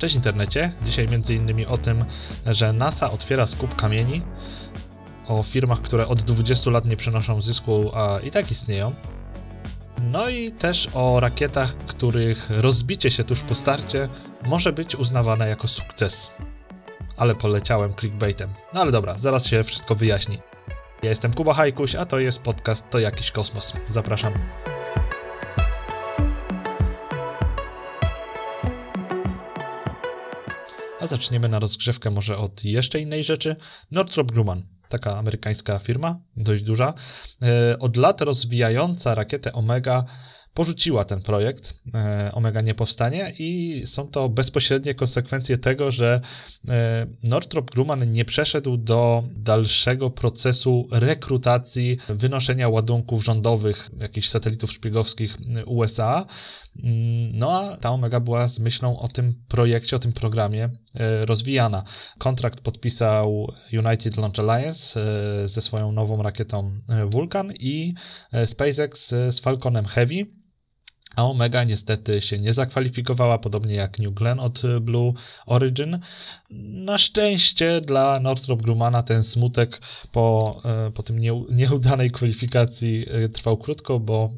Cześć internecie. Dzisiaj innymi o tym, że NASA otwiera skup kamieni, o firmach, które od 20 lat nie przynoszą zysku, a i tak istnieją. No i też o rakietach, których rozbicie się tuż po starcie może być uznawane jako sukces. Ale poleciałem clickbaitem. No ale dobra, zaraz się wszystko wyjaśni. Ja jestem Kuba Hajkuś, a to jest podcast To Jakiś Kosmos. Zapraszam. Zaczniemy na rozgrzewkę może od jeszcze innej rzeczy. Northrop Grumman, taka amerykańska firma, dość duża, e, od lat rozwijająca rakietę Omega porzuciła ten projekt, e, Omega nie powstanie i są to bezpośrednie konsekwencje tego, że e, Northrop Grumman nie przeszedł do dalszego procesu rekrutacji, wynoszenia ładunków rządowych, jakichś satelitów szpiegowskich USA, no a ta Omega była z myślą o tym projekcie, o tym programie e, rozwijana. Kontrakt podpisał United Launch Alliance ze swoją nową rakietą Vulcan i SpaceX z Falconem Heavy a Omega niestety się nie zakwalifikowała, podobnie jak New Glenn od Blue Origin. Na szczęście dla Northrop Grummana ten smutek po, e, po tym nieudanej kwalifikacji e, trwał krótko, bo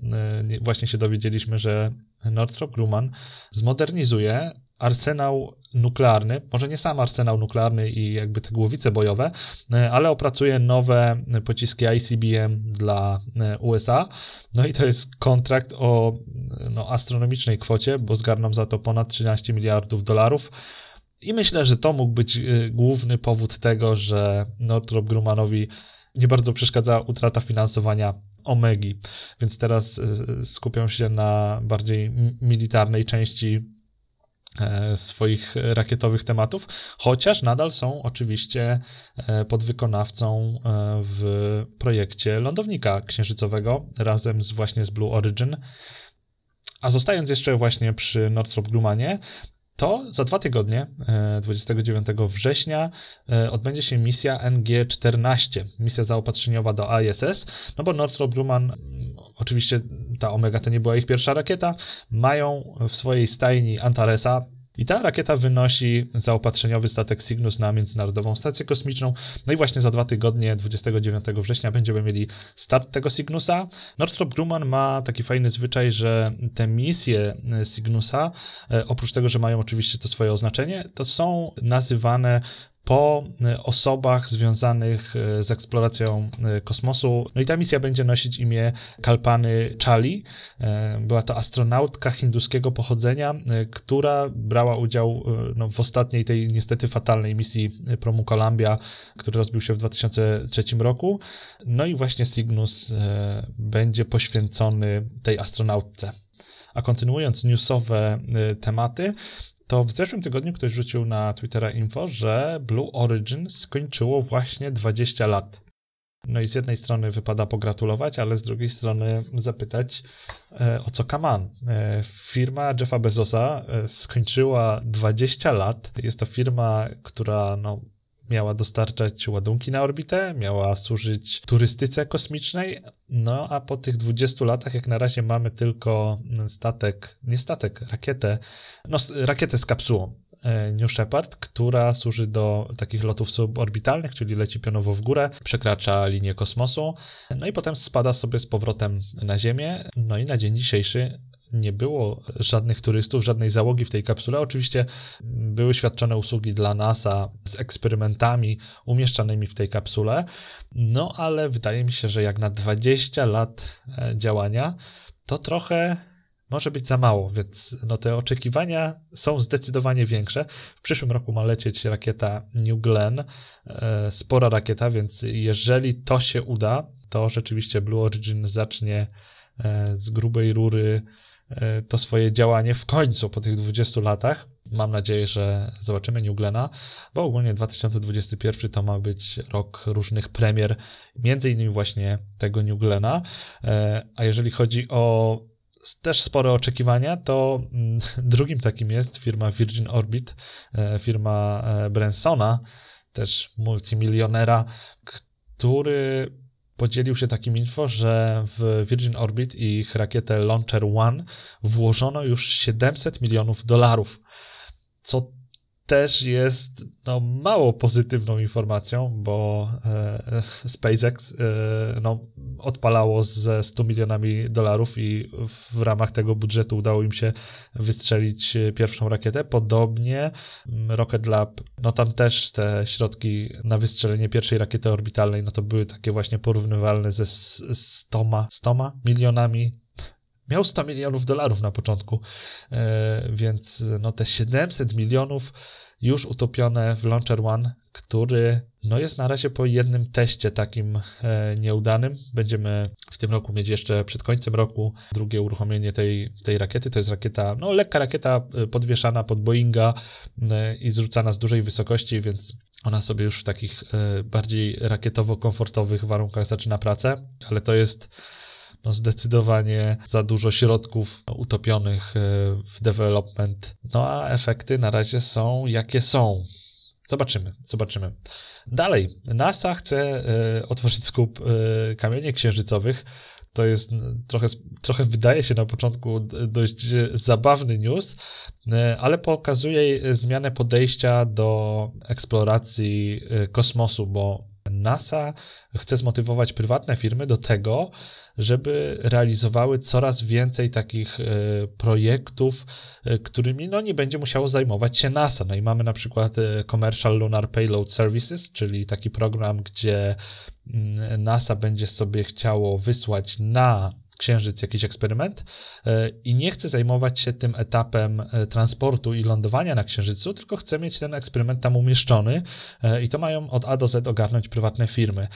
e, właśnie się dowiedzieliśmy, że Northrop Grumman zmodernizuje arsenał nuklearny, może nie sam arsenał nuklearny i jakby te głowice bojowe, e, ale opracuje nowe pociski ICBM dla e, USA. No i to jest kontrakt o no, astronomicznej kwocie, bo zgarną za to ponad 13 miliardów dolarów. I myślę, że to mógł być e, główny powód tego, że Northrop Grummanowi nie bardzo przeszkadzała utrata finansowania Omegi, więc teraz skupią się na bardziej militarnej części E, swoich rakietowych tematów, chociaż nadal są oczywiście e, podwykonawcą e, w projekcie lądownika księżycowego razem z właśnie z Blue Origin. A zostając jeszcze właśnie przy Northrop Grummanie, to za dwa tygodnie, 29 września, odbędzie się misja NG-14, misja zaopatrzeniowa do ISS, no bo Northrop Grumman Oczywiście ta Omega to nie była ich pierwsza rakieta. Mają w swojej stajni Antaresa, i ta rakieta wynosi zaopatrzeniowy statek Cygnus na Międzynarodową Stację Kosmiczną. No i właśnie za dwa tygodnie, 29 września, będziemy mieli start tego Cygnusa. Northrop Grumman ma taki fajny zwyczaj, że te misje Cygnusa, e, oprócz tego, że mają oczywiście to swoje oznaczenie, to są nazywane po e, osobach związanych e, z eksploracją e, kosmosu. No i ta misja będzie nosić imię Kalpany Chali. Była to astronautka hinduskiego pochodzenia, która brała udział no, w ostatniej tej niestety fatalnej misji promu Columbia, który rozbił się w 2003 roku. No i właśnie Cygnus będzie poświęcony tej astronautce. A kontynuując newsowe tematy, to w zeszłym tygodniu ktoś rzucił na Twittera info, że Blue Origin skończyło właśnie 20 lat. No i z jednej strony wypada pogratulować, ale z drugiej strony zapytać, e, o co kaman. E, firma Jeffa Bezosa e, skończyła 20 lat. Jest to firma, która no, miała dostarczać ładunki na orbitę, miała służyć turystyce kosmicznej, no a po tych 20 latach, jak na razie mamy tylko statek, nie statek, rakietę, no rakietę z kapsułą. E, New Shepard, która służy do takich lotów suborbitalnych, czyli leci pionowo w górę, przekracza linię kosmosu, no i potem spada sobie z powrotem na Ziemię. No i na dzień dzisiejszy nie było żadnych turystów, żadnej załogi w tej kapsule. Oczywiście były świadczone usługi dla NASA z eksperymentami umieszczanymi w tej kapsule, no ale wydaje mi się, że jak na 20 lat e, działania, to trochę może być za mało, więc no te oczekiwania są zdecydowanie większe. W przyszłym roku ma lecieć rakieta New Glenn, e, spora rakieta, więc jeżeli to się uda, to rzeczywiście Blue Origin zacznie e, z grubej rury to swoje działanie w końcu po tych 20 latach. Mam nadzieję, że zobaczymy New Glena, bo ogólnie 2021 to ma być rok różnych premier, między innymi właśnie tego New Glena. E, a jeżeli chodzi o też spore oczekiwania, to mm, drugim takim jest firma Virgin Orbit, e, firma Bransona, też multimilionera, który podzielił się takim info, że w Virgin Orbit i ich rakietę Launcher One włożono już 700 milionów dolarów, co też jest no, mało pozytywną informacją, bo e, SpaceX e, no, odpalało ze 100 milionami dolarów i w ramach tego budżetu udało im się wystrzelić pierwszą rakietę. Podobnie mm, Rocket Lab, no tam też te środki na wystrzelenie pierwszej rakiety orbitalnej, no to były takie właśnie porównywalne ze 100, 100 milionami miał 100 milionów dolarów na początku, e, więc no te 700 milionów już utopione w Launcher One, który no jest na razie po jednym teście takim e, nieudanym. Będziemy w tym roku mieć jeszcze przed końcem roku drugie uruchomienie tej, tej rakiety. To jest rakieta, no lekka rakieta e, podwieszana pod Boeinga i zrzucana z dużej wysokości, więc ona sobie już w takich bardziej rakietowo-komfortowych warunkach zaczyna pracę, ale to jest no zdecydowanie za dużo środków utopionych e, w development. No a efekty na razie są jakie są. Zobaczymy, zobaczymy. Dalej, NASA chce e, otworzyć skup e, kamieni księżycowych. To jest trochę, trochę wydaje się na początku dość zabawny news, ale pokazuje zmianę podejścia do eksploracji kosmosu, bo NASA chce zmotywować prywatne firmy do tego, żeby realizowały coraz więcej takich e, projektów, e, którymi no, nie będzie musiało zajmować się NASA. No i mamy na przykład e, Commercial Lunar Payload Services, czyli taki program, gdzie mm, NASA będzie sobie chciało wysłać na Księżyc jakiś eksperyment i nie chce zajmować się tym etapem transportu i lądowania na Księżycu, tylko chce mieć ten eksperyment tam umieszczony i to mają od A do Z ogarnąć prywatne firmy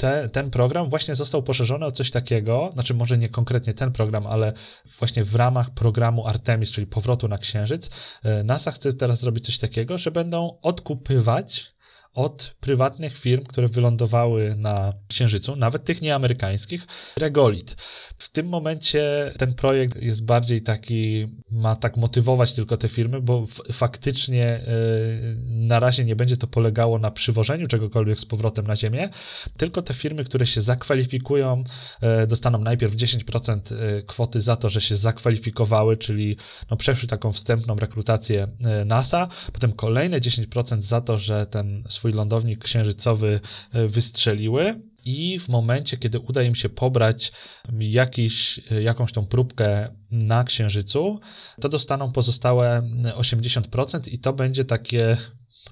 te, ten program właśnie został poszerzony o coś takiego, znaczy może nie konkretnie ten program, ale właśnie w ramach programu Artemis, czyli powrotu na Księżyc, e, NASA chce teraz zrobić coś takiego, że będą odkupywać od prywatnych firm, które wylądowały na Księżycu, nawet tych nieamerykańskich, regolit. W tym momencie ten projekt jest bardziej taki, ma tak motywować tylko te firmy, bo faktycznie yy, na razie nie będzie to polegało na przywożeniu czegokolwiek z powrotem na Ziemię, tylko te firmy, które się zakwalifikują, yy, dostaną najpierw 10% e, kwoty za to, że się zakwalifikowały, czyli no, przeszły taką wstępną rekrutację NASA, potem kolejne 10% za to, że ten swój lądownik księżycowy e, wystrzeliły. I w momencie, kiedy uda im się pobrać jakiś, e, jakąś tą próbkę na księżycu, to dostaną pozostałe 80% i to będzie takie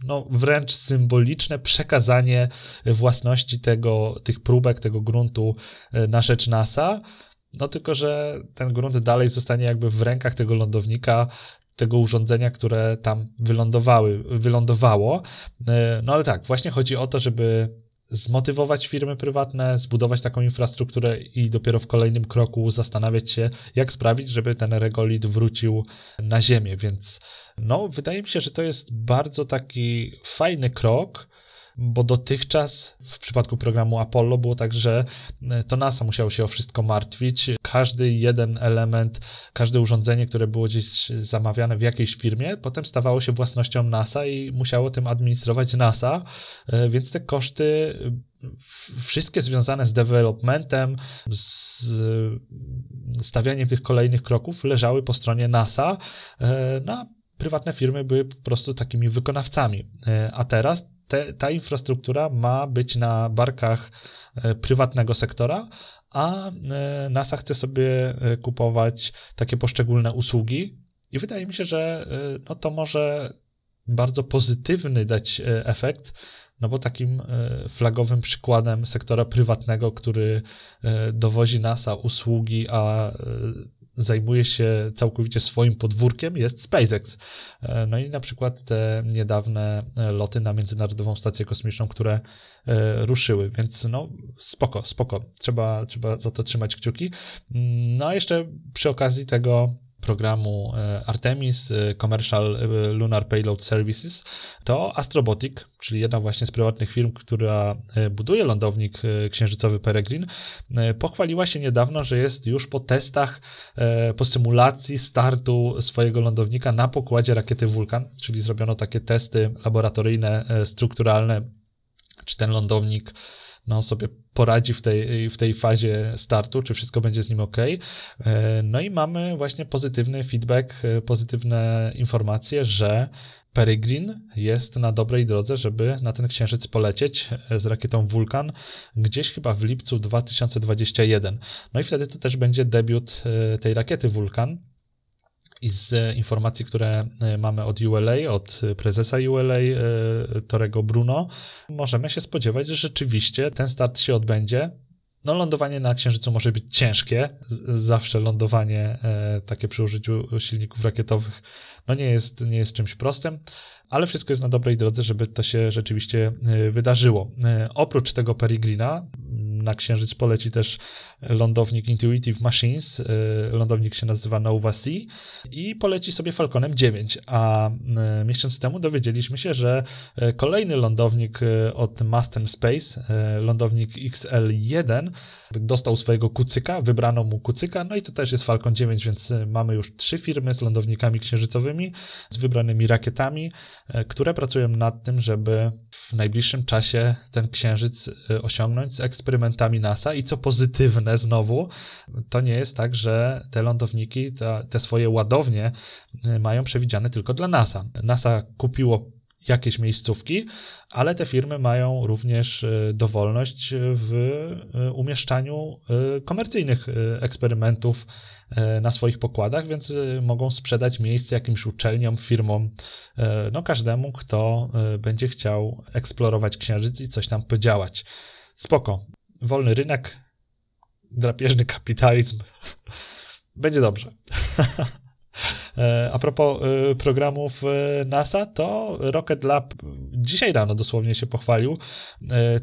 no, wręcz symboliczne przekazanie własności tego, tych próbek, tego gruntu e, na rzecz NASA. No tylko, że ten grunt dalej zostanie jakby w rękach tego lądownika, tego urządzenia, które tam wylądowały, wylądowało. E, no ale tak, właśnie chodzi o to, żeby zmotywować firmy prywatne, zbudować taką infrastrukturę i dopiero w kolejnym kroku zastanawiać się, jak sprawić, żeby ten regolit wrócił na ziemię. Więc no, wydaje mi się, że to jest bardzo taki fajny krok, bo dotychczas w przypadku programu Apollo było tak, że e, to NASA musiało się o wszystko martwić. Każdy jeden element, każde urządzenie, które było gdzieś zamawiane w jakiejś firmie, potem stawało się własnością NASA i musiało tym administrować NASA, e, więc te koszty wszystkie związane z developmentem, z stawianiem tych kolejnych kroków leżały po stronie NASA, e, no prywatne firmy były po prostu takimi wykonawcami. A teraz te, ta infrastruktura ma być na barkach e, prywatnego sektora, a e, NASA chce sobie e, kupować takie poszczególne usługi i wydaje mi się, że no to może bardzo pozytywny dać efekt, no bo takim flagowym przykładem sektora prywatnego, który dowozi NASA usługi, a zajmuje się całkowicie swoim podwórkiem, jest SpaceX. E, no i na przykład te niedawne e, loty na Międzynarodową Stację Kosmiczną, które e, ruszyły, więc no spoko, spoko. Trzeba, trzeba za to trzymać kciuki. No a jeszcze przy okazji tego programu e, Artemis e, Commercial e, Lunar Payload Services, to Astrobotic, czyli jedna właśnie z prywatnych firm, która buduje lądownik księżycowy Peregrine, pochwaliła się niedawno, że jest już po testach, po symulacji startu swojego lądownika na pokładzie rakiety Vulkan, czyli zrobiono takie testy laboratoryjne, strukturalne, czy ten lądownik no, sobie poradzi w tej, w tej fazie startu, czy wszystko będzie z nim ok. No i mamy właśnie pozytywny feedback, pozytywne informacje, że Peregrine jest na dobrej drodze, żeby na ten księżyc polecieć z rakietą Vulkan gdzieś chyba w lipcu 2021. No i wtedy to też będzie debiut tej rakiety Vulkan. I z informacji, które e, mamy od ULA, od prezesa ULA, e, Torego Bruno, możemy się spodziewać, że rzeczywiście ten start się odbędzie. No, lądowanie na Księżycu może być ciężkie. Zawsze lądowanie e, takie przy użyciu silników rakietowych no nie jest, nie jest czymś prostym, ale wszystko jest na dobrej drodze, żeby to się rzeczywiście wydarzyło. Oprócz tego Peregrina, na Księżyc poleci też lądownik Intuitive Machines, y, lądownik się nazywa Nova C i poleci sobie Falconem 9, a y, miesiąc temu dowiedzieliśmy się, że y, kolejny lądownik od Masten Space, lądownik XL1, dostał swojego kucyka, wybrano mu kucyka, no i to też jest Falcon 9, więc mamy już trzy firmy z lądownikami księżycowymi, z wybranymi rakietami, które pracują nad tym, żeby w najbliższym czasie ten księżyc osiągnąć z eksperymentami NASA i co pozytywne, znowu, to nie jest tak, że te lądowniki, te, te swoje ładownie y, mają przewidziane tylko dla NASA. NASA kupiło jakieś miejscówki, ale te firmy mają również y, dowolność w y, umieszczaniu komercyjnych eksperymentów na swoich pokładach, więc mogą sprzedać miejsce jakimś uczelniom, firmom, no każdemu, kto będzie chciał eksplorować księżyc i coś tam podziałać. Spoko. Wolny rynek, drapieżny kapitalizm. Będzie dobrze. E, a propos e, programów e, NASA, to Rocket Lab dzisiaj rano dosłownie się pochwalił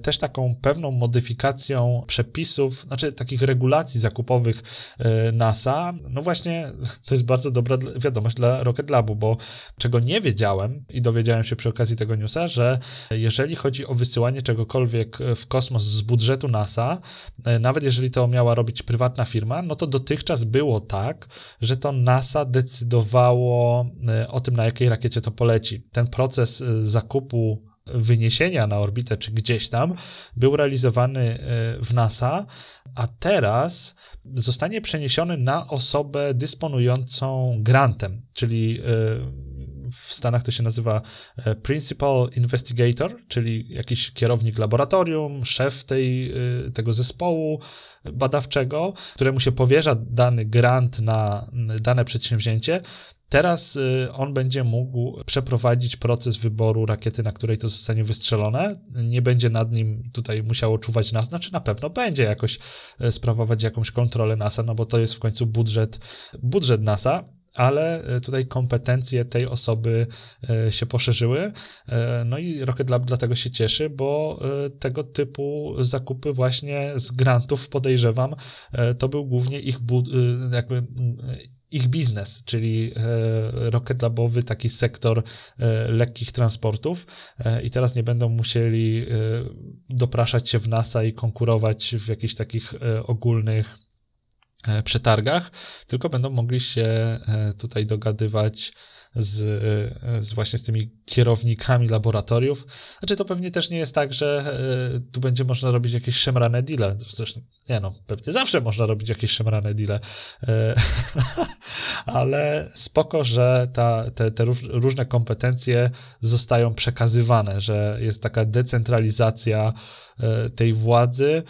też taką pewną modyfikacją przepisów, znaczy takich regulacji zakupowych NASA. No właśnie, to jest bardzo dobra wiadomość dla Rocket Labu, bo czego nie wiedziałem i dowiedziałem się przy okazji tego newsa, że jeżeli chodzi o wysyłanie czegokolwiek w kosmos z budżetu NASA, nawet jeżeli to miała robić prywatna firma, no to dotychczas było tak, że to NASA decydowało e, o tym, na jakiej rakiecie to poleci. Ten proces e, zakupu wyniesienia na orbitę czy gdzieś tam był realizowany e, w NASA, a teraz zostanie przeniesiony na osobę dysponującą grantem, czyli w Stanach to się nazywa Principal Investigator, czyli jakiś kierownik laboratorium, szef tej, tego zespołu, badawczego, któremu się powierza dany grant na dane przedsięwzięcie, Teraz y, on będzie mógł przeprowadzić proces wyboru rakiety, na której to zostanie wystrzelone. Nie będzie nad nim tutaj musiało czuwać NASA, znaczy na pewno będzie jakoś y, sprawować jakąś kontrolę NASA, no bo to jest w końcu budżet, budżet NASA ale e, tutaj kompetencje tej osoby e, się poszerzyły. E, no i Rocket Lab dlatego się cieszy, bo tego typu zakupy właśnie z grantów podejrzewam, to był głównie ich jakby ich biznes, czyli Rocket Labowy, taki sektor lekkich transportów i teraz nie będą musieli dopraszać się w NASA i konkurować w jakichś takich ogólnych przetargach, tylko będą mogli się e, tutaj dogadywać z, e, z, właśnie z tymi kierownikami laboratoriów. Znaczy to pewnie też nie jest tak, że tu będzie można robić jakieś szemrane deale. Zresztą, nie no, pewnie zawsze można robić jakieś szemrane deale. Ale spoko, że ta, te, te różne kompetencje zostają przekazywane, że jest taka decentralizacja tej władzy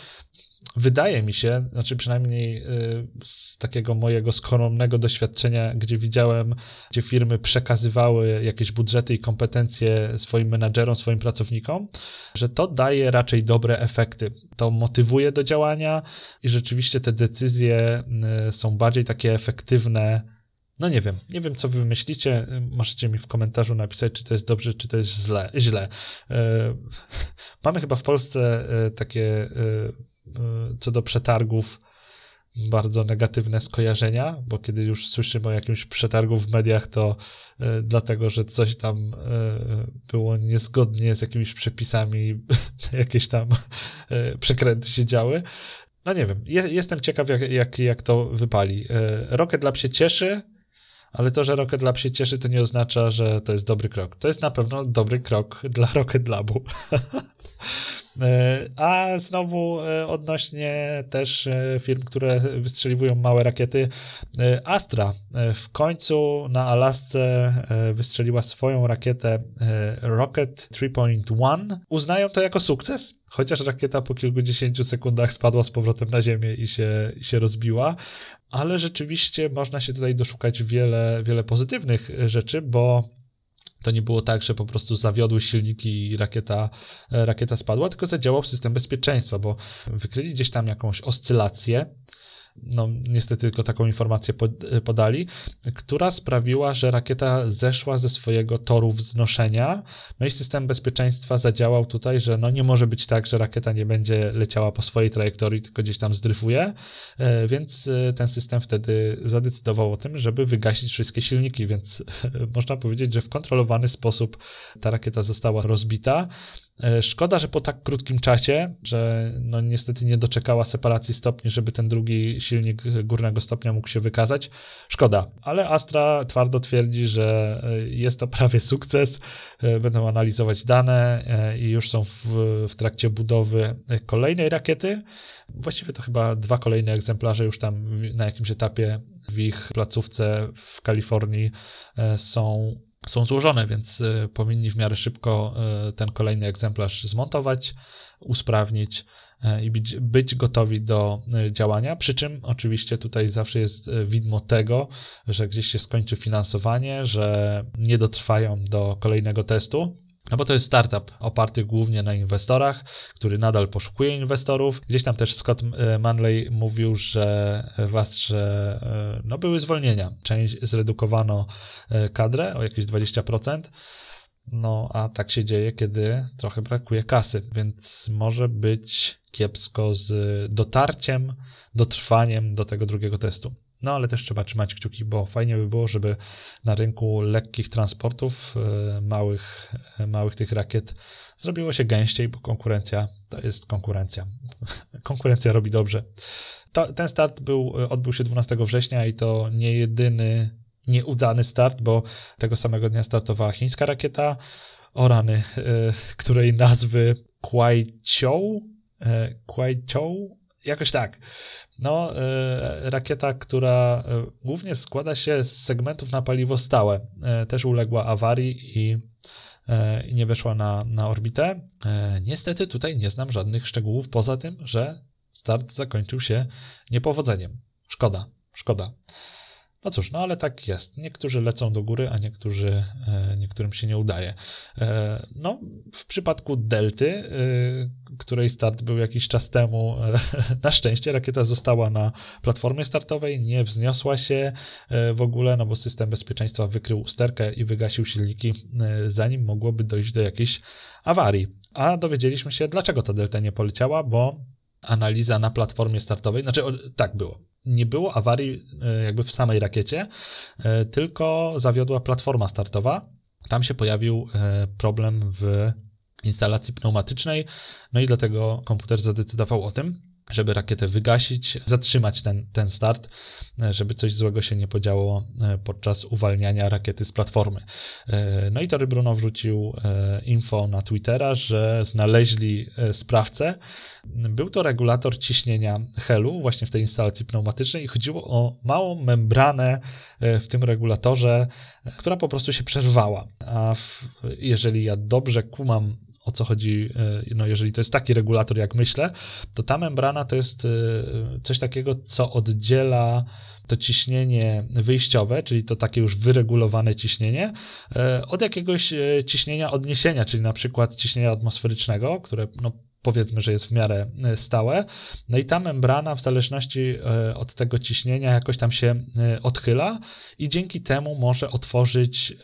wydaje mi się, znaczy przynajmniej y, z takiego mojego skromnego doświadczenia, gdzie widziałem, gdzie firmy przekazywały jakieś budżety i kompetencje swoim menadżerom, swoim pracownikom, że to daje raczej dobre efekty. To motywuje do działania i rzeczywiście te decyzje y, są bardziej takie efektywne. No nie wiem, nie wiem co wy myślicie, możecie mi w komentarzu napisać, czy to jest dobrze, czy to jest źle. źle. Y, mamy chyba w Polsce takie co do przetargów bardzo negatywne skojarzenia, bo kiedy już słyszymy o jakimś przetargu w mediach, to y, dlatego, że coś tam y, było niezgodnie z jakimiś przepisami, jakieś tam y, przekręty się działy. No nie wiem, je, jestem ciekaw, jak, jak, jak to wypali. Rocket Lab się cieszy, ale to, że Rocket Lab się cieszy, to nie oznacza, że to jest dobry krok. To jest na pewno dobry krok dla Rocket Labu. E, a znowu e, odnośnie też e, firm, które wystrzeliwują małe rakiety, Astra w końcu na Alasce wystrzeliła swoją rakietę Rocket 3.1. Uznają to jako sukces, chociaż rakieta po kilkudziesięciu sekundach spadła z powrotem na ziemię i się, i się rozbiła, ale rzeczywiście można się tutaj doszukać wiele, wiele pozytywnych rzeczy, bo to nie było tak, że po prostu zawiodły silniki i rakieta, e, rakieta spadła, tylko zadziałał system bezpieczeństwa, bo wykryli gdzieś tam jakąś oscylację no niestety tylko taką informację podali, która sprawiła, że rakieta zeszła ze swojego toru wznoszenia, no i system bezpieczeństwa zadziałał tutaj, że no nie może być tak, że rakieta nie będzie leciała po swojej trajektorii, tylko gdzieś tam zdryfuje, e, więc e, ten system wtedy zadecydował o tym, żeby wygasić wszystkie silniki, więc można powiedzieć, że w kontrolowany sposób ta rakieta została rozbita. E, szkoda, że po tak krótkim czasie, że no niestety nie doczekała separacji stopni, żeby ten drugi silnik górnego stopnia mógł się wykazać. Szkoda, ale Astra twardo twierdzi, że e, jest to prawie sukces. E, będą analizować dane i już są w, w trakcie budowy kolejnej rakiety. Właściwie to chyba dwa kolejne egzemplarze już tam na jakimś etapie w ich placówce w Kalifornii są są złożone, więc y, powinni w miarę szybko y, ten kolejny egzemplarz zmontować, usprawnić y, i być, być gotowi do działania. Przy czym oczywiście tutaj zawsze jest widmo tego, że gdzieś się skończy finansowanie, że nie dotrwają do kolejnego testu. No bo to jest startup oparty głównie na inwestorach, który nadal poszukuje inwestorów. Gdzieś tam też Scott e, Manley mówił, że was, że e, no były zwolnienia. Część zredukowano e, kadrę o jakieś 20%. No, a tak się dzieje, kiedy trochę brakuje kasy, więc może być kiepsko z dotarciem, dotrwaniem do tego drugiego testu. No ale też trzeba trzymać kciuki, bo fajnie by było, żeby na rynku lekkich transportów, e, małych, e, małych tych rakiet zrobiło się gęściej, bo konkurencja to jest konkurencja. konkurencja robi dobrze. To, ten start był, e, odbył się 12 września i to nie jedyny nieudany start, bo tego samego dnia startowała chińska rakieta o rany, której nazwy Kuaichou, Kuaichou, jakoś tak. No, e, rakieta, która e, głównie składa się z segmentów na paliwo stałe, e, też uległa awarii i, nie weszła na, na orbitę. Niestety tutaj nie znam żadnych szczegółów, poza tym, że start zakończył się niepowodzeniem. Szkoda, szkoda. No cóż, no ale tak jest. Niektórzy lecą do góry, a niektórzy, e, niektórym się nie udaje. E, no, w przypadku Delty, e, której start był jakiś czas temu, na szczęście rakieta została na platformie startowej, nie wzniosła się w ogóle, no bo system bezpieczeństwa wykrył usterkę i wygasił silniki, zanim mogłoby dojść do jakiejś awarii. A dowiedzieliśmy się, dlaczego ta Delta nie poleciała, bo analiza na platformie startowej, znaczy tak było, nie było awarii e, jakby w samej rakiecie, e, tylko zawiodła platforma startowa. Tam się pojawił e, problem w instalacji pneumatycznej, no i dlatego komputer zadecydował o tym, żeby rakietę wygasić, zatrzymać ten, ten start, e, żeby coś złego się nie podziało e, podczas uwalniania rakiety z platformy. E, no i Tory Bruno wrzucił info na Twittera, że znaleźli sprawcę. Był to regulator ciśnienia helu właśnie w tej instalacji pneumatycznej i chodziło o małą membranę w tym regulatorze, która po prostu się przerwała. A w, jeżeli ja dobrze kumam o co chodzi, e, no jeżeli to jest taki regulator, jak myślę, to ta membrana to jest e, coś takiego, co oddziela to ciśnienie wyjściowe, czyli to takie już wyregulowane ciśnienie, e, od jakiegoś ciśnienia odniesienia, czyli na przykład ciśnienia atmosferycznego, które no, powiedzmy, że jest w miarę e, stałe. No i ta membrana w zależności e, od tego ciśnienia jakoś tam się e, odchyla i dzięki temu może otworzyć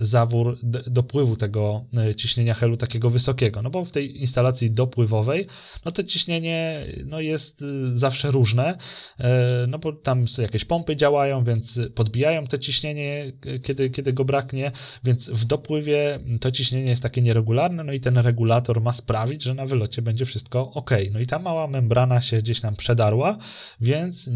zawór dopływu tego ciśnienia helu takiego wysokiego. No bo w tej instalacji dopływowej, no to ciśnienie no jest zawsze różne, no bo tam jakieś pompy działają, więc podbijają to ciśnienie, kiedy, kiedy go braknie, więc w dopływie to ciśnienie jest takie nieregularne, no i ten regulator ma sprawić, że na wylocie będzie wszystko ok. No i ta mała membrana się gdzieś nam przedarła, więc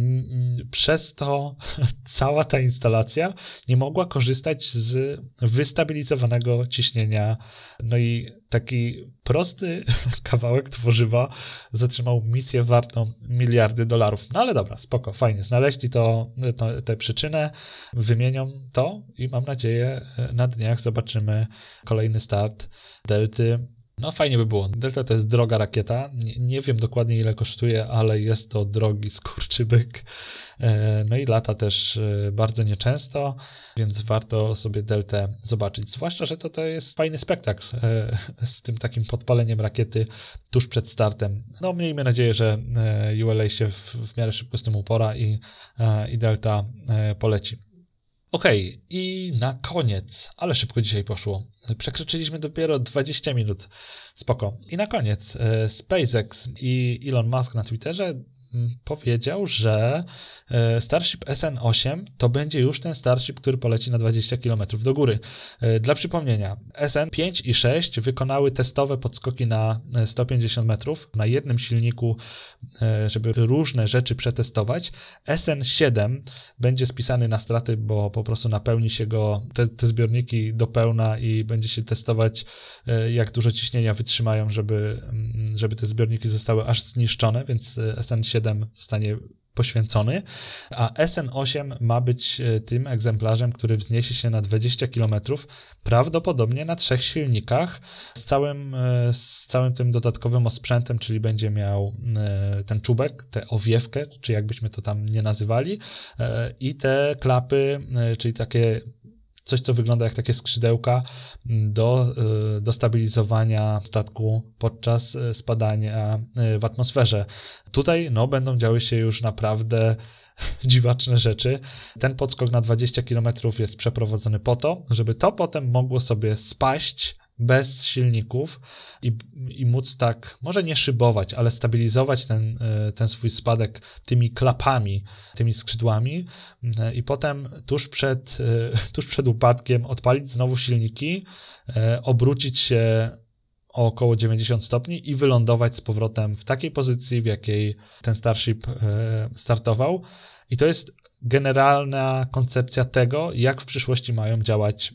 przez to cała ta instalacja nie mogła korzystać z wystabilizowanego ciśnienia. No i taki prosty kawałek tworzywa zatrzymał misję wartą miliardy dolarów. No ale dobra, spoko, fajnie. Znaleźli to, to tę przyczynę, wymienią to i mam nadzieję na dniach zobaczymy kolejny start Delty no fajnie by było. Delta to jest droga rakieta. Nie, nie, wiem dokładnie ile kosztuje, ale jest to drogi skurczybyk. E, no i lata też e, bardzo nieczęsto, więc warto sobie Deltę zobaczyć. Zwłaszcza, że to, to jest fajny spektakl e, z tym takim podpaleniem rakiety tuż przed startem. No miejmy nadzieję, że ULA się w, w miarę szybko z tym upora i, i Delta poleci. Okej, okay, i na koniec, ale szybko dzisiaj poszło. Przekroczyliśmy dopiero 20 minut. Spoko. I na koniec e, SpaceX i Elon Musk na Twitterze powiedział, że e, Starship SN8 to będzie już ten Starship, który poleci na 20 km do góry. E, dla przypomnienia, SN5 i 6 wykonały testowe podskoki na 150 metrów na jednym silniku, e, żeby różne rzeczy przetestować. SN7 będzie spisany na straty, bo po prostu napełni się go te, te zbiorniki do pełna i będzie się testować, jak dużo ciśnienia wytrzymają, żeby, żeby te zbiorniki zostały aż zniszczone, więc SN7 zostanie poświęcony, a SN8 ma być e, tym egzemplarzem, który wzniesie się na 20 km, prawdopodobnie na trzech silnikach, z całym, e, z całym tym dodatkowym osprzętem, czyli będzie miał e, ten czubek, tę owiewkę, czy jakbyśmy to tam nie nazywali, i te klapy, czyli takie coś, co wygląda jak takie skrzydełka do, y, do stabilizowania statku podczas y, spadania y, w atmosferze. Tutaj no, będą działy się już naprawdę dziwaczne rzeczy. Ten podskok na 20 km jest przeprowadzony po to, żeby to potem mogło sobie spaść bez silników i, i móc tak, może nie szybować, ale stabilizować ten, e, ten swój spadek tymi klapami, tymi skrzydłami e, i potem tuż przed, e, tuż przed upadkiem odpalić znowu silniki, obrócić się o około 90 stopni i wylądować z powrotem w takiej pozycji, w jakiej ten Starship startował. I to jest generalna koncepcja tego, jak w przyszłości mają działać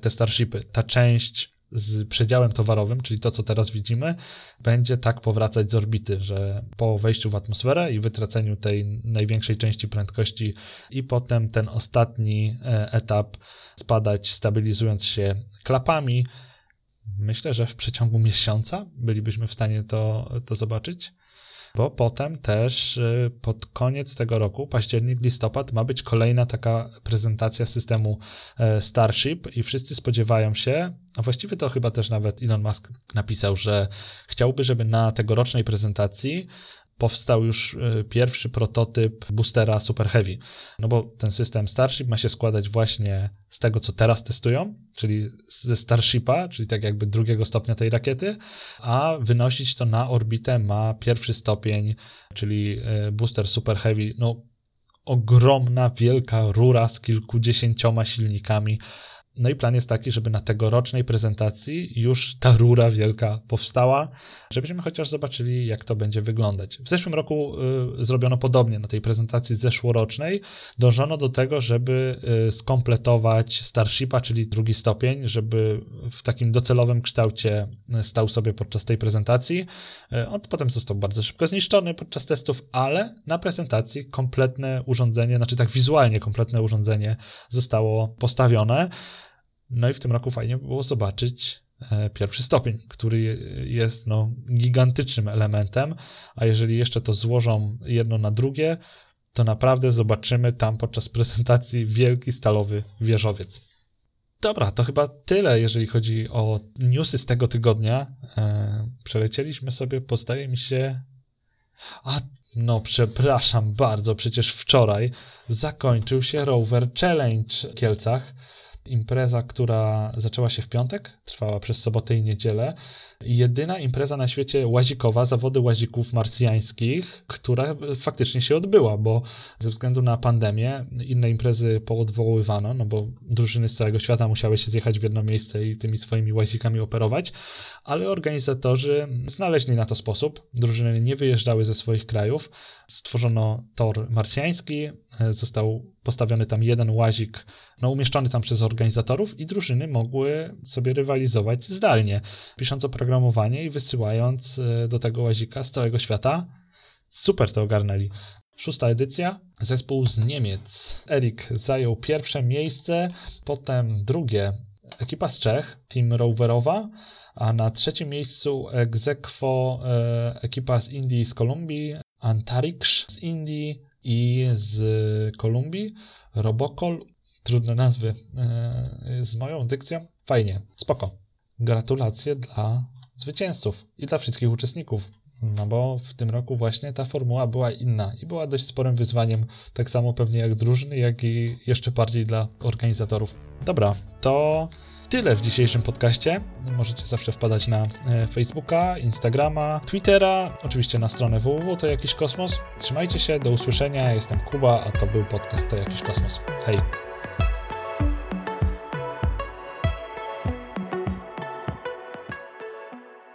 te Starshipy. Ta część z przedziałem towarowym, czyli to, co teraz widzimy, będzie tak powracać z orbity, że po wejściu w atmosferę i wytraceniu tej największej części prędkości i potem ten ostatni e, etap spadać, stabilizując się klapami. Myślę, że w przeciągu miesiąca bylibyśmy w stanie to, to zobaczyć bo potem też y, pod koniec tego roku, październik, listopad, ma być kolejna taka prezentacja systemu e, Starship i wszyscy spodziewają się, a właściwie to chyba też nawet Elon Musk napisał, że chciałby, żeby na tegorocznej prezentacji powstał już e, pierwszy prototyp boostera Super Heavy. No bo ten system Starship ma się składać właśnie z tego, co teraz testują, czyli ze Starshipa, czyli tak jakby drugiego stopnia tej rakiety, a wynosić to na orbitę ma pierwszy stopień, czyli e, booster Super Heavy. No, ogromna, wielka rura z kilkudziesięcioma silnikami no i plan jest taki, żeby na tegorocznej prezentacji już ta rura wielka powstała, żebyśmy chociaż zobaczyli, jak to będzie wyglądać. W zeszłym roku y, zrobiono podobnie na tej prezentacji zeszłorocznej. Dążono do tego, żeby y, skompletować Starshipa, czyli drugi stopień, żeby w takim docelowym kształcie y, stał sobie podczas tej prezentacji. On potem został bardzo szybko zniszczony podczas testów, ale na prezentacji kompletne urządzenie, znaczy tak wizualnie kompletne urządzenie zostało postawione. No i w tym roku fajnie było zobaczyć e, pierwszy stopień, który jest no, gigantycznym elementem, a jeżeli jeszcze to złożą jedno na drugie, to naprawdę zobaczymy tam podczas prezentacji wielki stalowy wieżowiec. Dobra, to chyba tyle, jeżeli chodzi o newsy z tego tygodnia. E, przelecieliśmy sobie, postaje mi się. A no, przepraszam bardzo, przecież wczoraj zakończył się Rover Challenge w Kielcach. Impreza, która zaczęła się w piątek, trwała przez sobotę i niedzielę. Jedyna impreza na świecie łazikowa, zawody łazików marsjańskich, która faktycznie się odbyła, bo ze względu na pandemię inne imprezy poodwoływano, no bo drużyny z całego świata musiały się zjechać w jedno miejsce i tymi swoimi łazikami operować, ale organizatorzy znaleźli na to sposób. Drużyny nie wyjeżdżały ze swoich krajów. Stworzono tor marsjański, został postawiony tam jeden łazik, no umieszczony tam przez organizatorów i drużyny mogły sobie rywalizować zdalnie, pisząc oprogramowanie i wysyłając e, do tego łazika z całego świata. Super to ogarnęli. Szósta edycja. Zespół z Niemiec. Erik zajął pierwsze miejsce, potem drugie ekipa z Czech, Team Roverowa, a na trzecim miejscu egzekwo e, ekipa z Indii i z Kolumbii, Antariksz z Indii i z Kolumbii, Robocol, trudne nazwy, e, z moją dykcją, fajnie, spoko. Gratulacje dla zwycięzców i dla wszystkich uczestników. No bo w tym roku właśnie ta formuła była inna i była dość sporym wyzwaniem, tak samo pewnie jak drużyny, jak i jeszcze bardziej dla organizatorów. Dobra, to tyle w dzisiejszym podcaście. Możecie zawsze wpadać na e, Facebooka, Instagrama, Twittera, oczywiście na stronę www to jakiś kosmos. Trzymajcie się, do usłyszenia. Jestem Kuba, a to był podcast To jakiś kosmos. Hej!